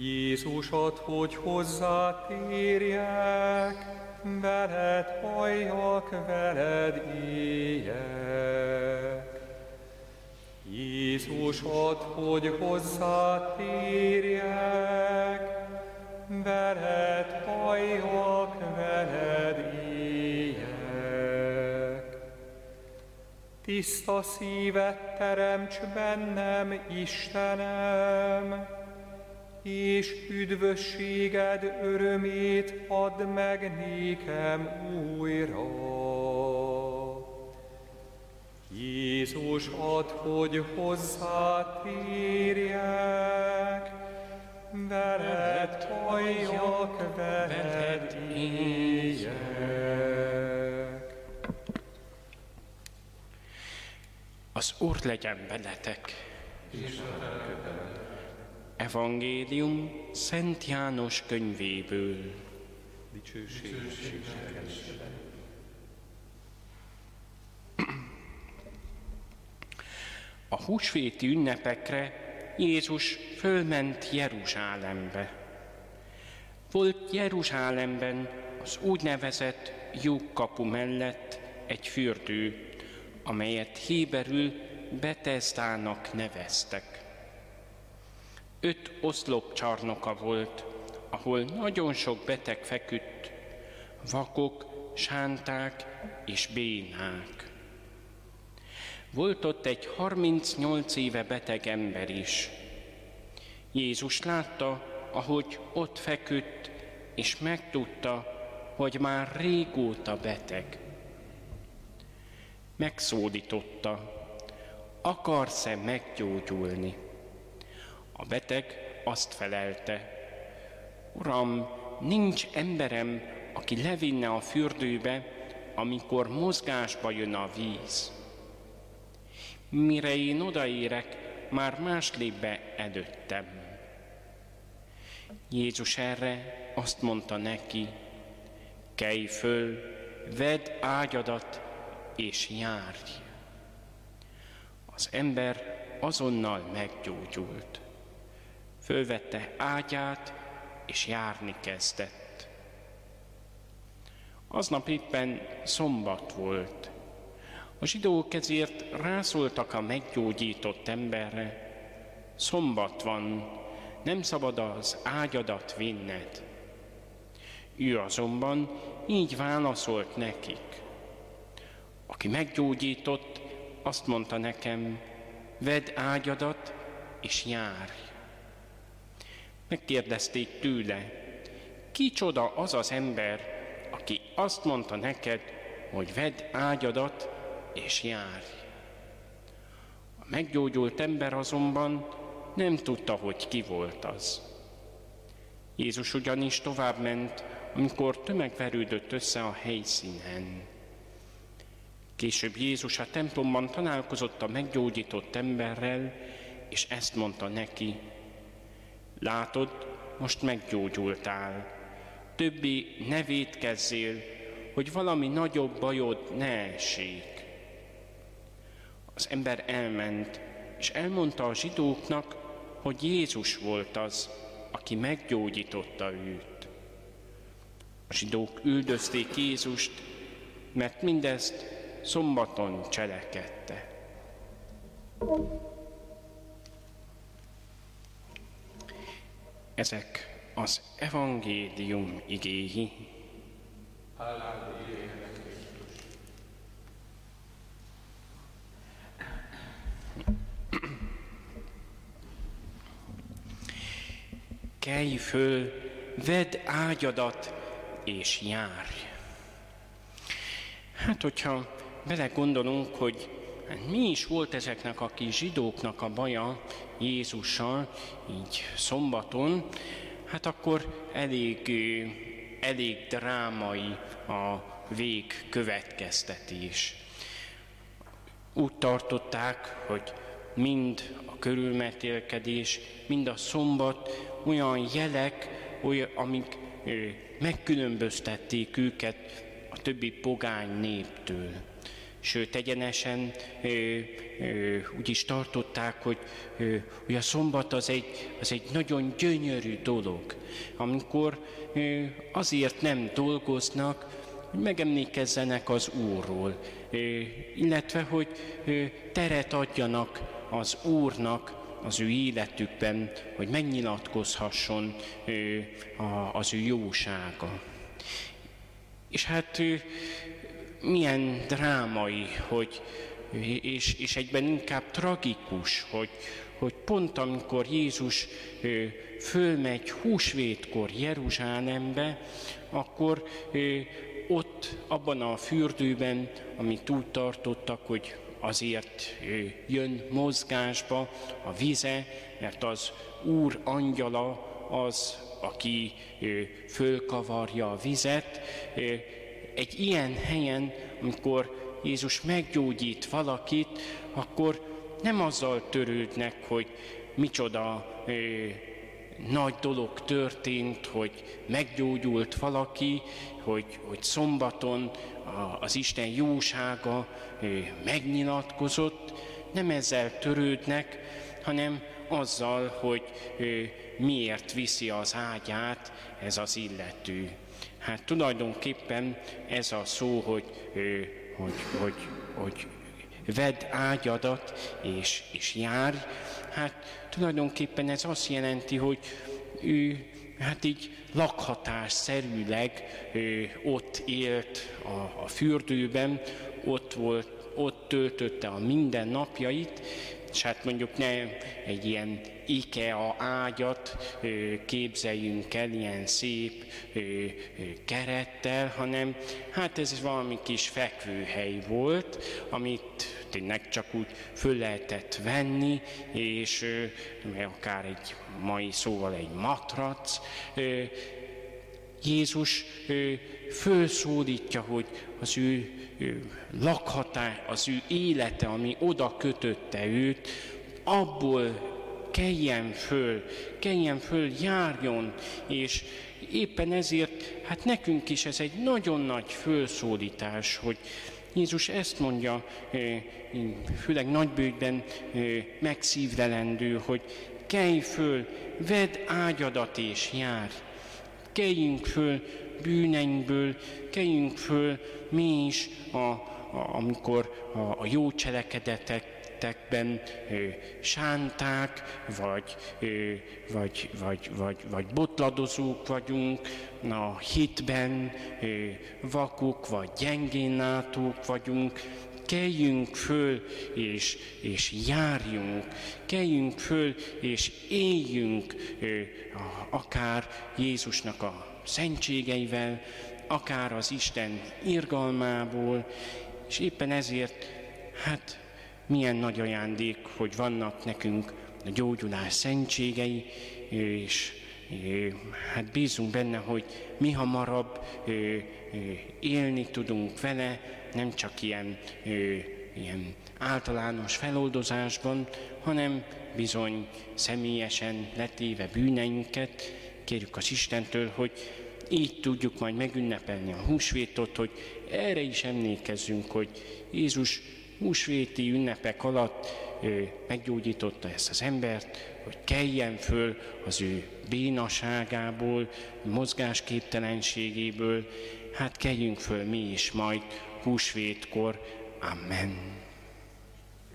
Jézusat, hogy hozzátérjek, veled halljak, veled éljek. Jézusat, hogy hozzátérjek, veled halljak, veled éljek. Tiszta szívet teremts bennem, Istenem, és üdvösséged örömét add meg nékem újra. Jézus ad, hogy hozzátérjek, veled halljak, veled éljek. Az Úr legyen veletek. És Evangélium Szent János könyvéből. Dicsőség, Dicsőség A húsvéti ünnepekre Jézus fölment Jeruzsálembe. Volt Jeruzsálemben az úgynevezett lyukkapu mellett egy fürdő, amelyet héberül Betesdának neveztek. Öt oszlopcsarnoka volt, ahol nagyon sok beteg feküdt, vakok, sánták és bénák. Volt ott egy 38 éve beteg ember is. Jézus látta, ahogy ott feküdt, és megtudta, hogy már régóta beteg. Megszólította, akarsz-e meggyógyulni? A beteg azt felelte, Uram, nincs emberem, aki levinne a fürdőbe, amikor mozgásba jön a víz. Mire én odaérek, már más lép be előttem. Jézus erre azt mondta neki, kelj föl, vedd ágyadat és járj. Az ember azonnal meggyógyult fölvette ágyát, és járni kezdett. Aznap éppen szombat volt. A zsidók ezért rászóltak a meggyógyított emberre. Szombat van, nem szabad az ágyadat vinned. Ő azonban így válaszolt nekik. Aki meggyógyított, azt mondta nekem, vedd ágyadat és járj. Megkérdezték tőle, kicsoda az az ember, aki azt mondta neked, hogy vedd ágyadat és járj. A meggyógyult ember azonban nem tudta, hogy ki volt az. Jézus ugyanis tovább ment, amikor tömeg verődött össze a helyszínen. Később Jézus a templomban találkozott a meggyógyított emberrel, és ezt mondta neki, Látod, most meggyógyultál. Többi ne védkezzél, hogy valami nagyobb bajod ne essék. Az ember elment, és elmondta a zsidóknak, hogy Jézus volt az, aki meggyógyította őt. A zsidók üldözték Jézust, mert mindezt szombaton cselekedte. Ezek az evangélium igéi. Kelj föl, vedd ágyadat és járj. Hát, hogyha belegondolunk, hogy mi is volt ezeknek a kis zsidóknak a baja Jézussal, így szombaton, hát akkor elég, elég drámai a végkövetkeztetés. Úgy tartották, hogy mind a körülmetélkedés, mind a szombat olyan jelek, olyan, amik megkülönböztették őket a többi pogány néptől Sőt, egyenesen ö, ö, úgy is tartották, hogy, ö, hogy a szombat az egy, az egy nagyon gyönyörű dolog, amikor ö, azért nem dolgoznak, hogy megemlékezzenek az Úrról, ö, illetve hogy ö, teret adjanak az Úrnak az ő életükben, hogy megnyilatkozhasson ö, a, az ő jósága. És hát milyen drámai, hogy, és, és egyben inkább tragikus, hogy, hogy pont amikor Jézus fölmegy húsvétkor Jeruzsálembe, akkor ott abban a fürdőben, amit úgy tartottak, hogy azért jön mozgásba a vize, mert az Úr angyala az, aki fölkavarja a vizet. Egy ilyen helyen, amikor Jézus meggyógyít valakit, akkor nem azzal törődnek, hogy micsoda nagy dolog történt, hogy meggyógyult valaki, hogy, hogy szombaton az Isten jósága megnyilatkozott, nem ezzel törődnek, hanem azzal, hogy miért viszi az ágyát ez az illető. Hát tulajdonképpen ez a szó, hogy, hogy, hogy, hogy vedd ágyadat és, és járj, hát tulajdonképpen ez azt jelenti, hogy ő hát így lakhatásszerűleg ő, ott élt a, a fürdőben, ott volt, ott töltötte a mindennapjait, és hát mondjuk ne egy ilyen IKEA ágyat képzeljünk el, ilyen szép kerettel, hanem hát ez valami kis fekvőhely volt, amit tényleg csak úgy föl lehetett venni, és akár egy mai szóval egy matrac. Jézus fölszólítja, hogy az ő lakhatá, az ő élete, ami oda kötötte őt, abból keljen föl, keljen föl, járjon, és éppen ezért, hát nekünk is ez egy nagyon nagy fölszólítás, hogy Jézus ezt mondja, főleg nagybőjtben megszívlelendő, hogy kelj föl, vedd ágyadat és jár. Keljünk föl bűneinkből, keljünk föl mi is, a, a, amikor a, a jó cselekedetek tettekben sánták, vagy, vagy, vagy, vagy, vagy botladozók vagyunk, a hitben vakuk, vagy gyengénlátók vagyunk, keljünk föl és, és járjunk, keljünk föl és éljünk akár Jézusnak a szentségeivel, akár az Isten irgalmából, és éppen ezért, hát milyen nagy ajándék, hogy vannak nekünk a gyógyulás szentségei, és hát bízunk benne, hogy mi hamarabb élni tudunk vele, nem csak ilyen, ilyen általános feloldozásban, hanem bizony személyesen letéve bűneinket, kérjük az Istentől, hogy így tudjuk majd megünnepelni a húsvétot, hogy erre is emlékezzünk, hogy Jézus húsvéti ünnepek alatt meggyógyította ezt az embert, hogy keljen föl az ő bénaságából, mozgásképtelenségéből, hát keljünk föl mi is majd húsvétkor. Amen.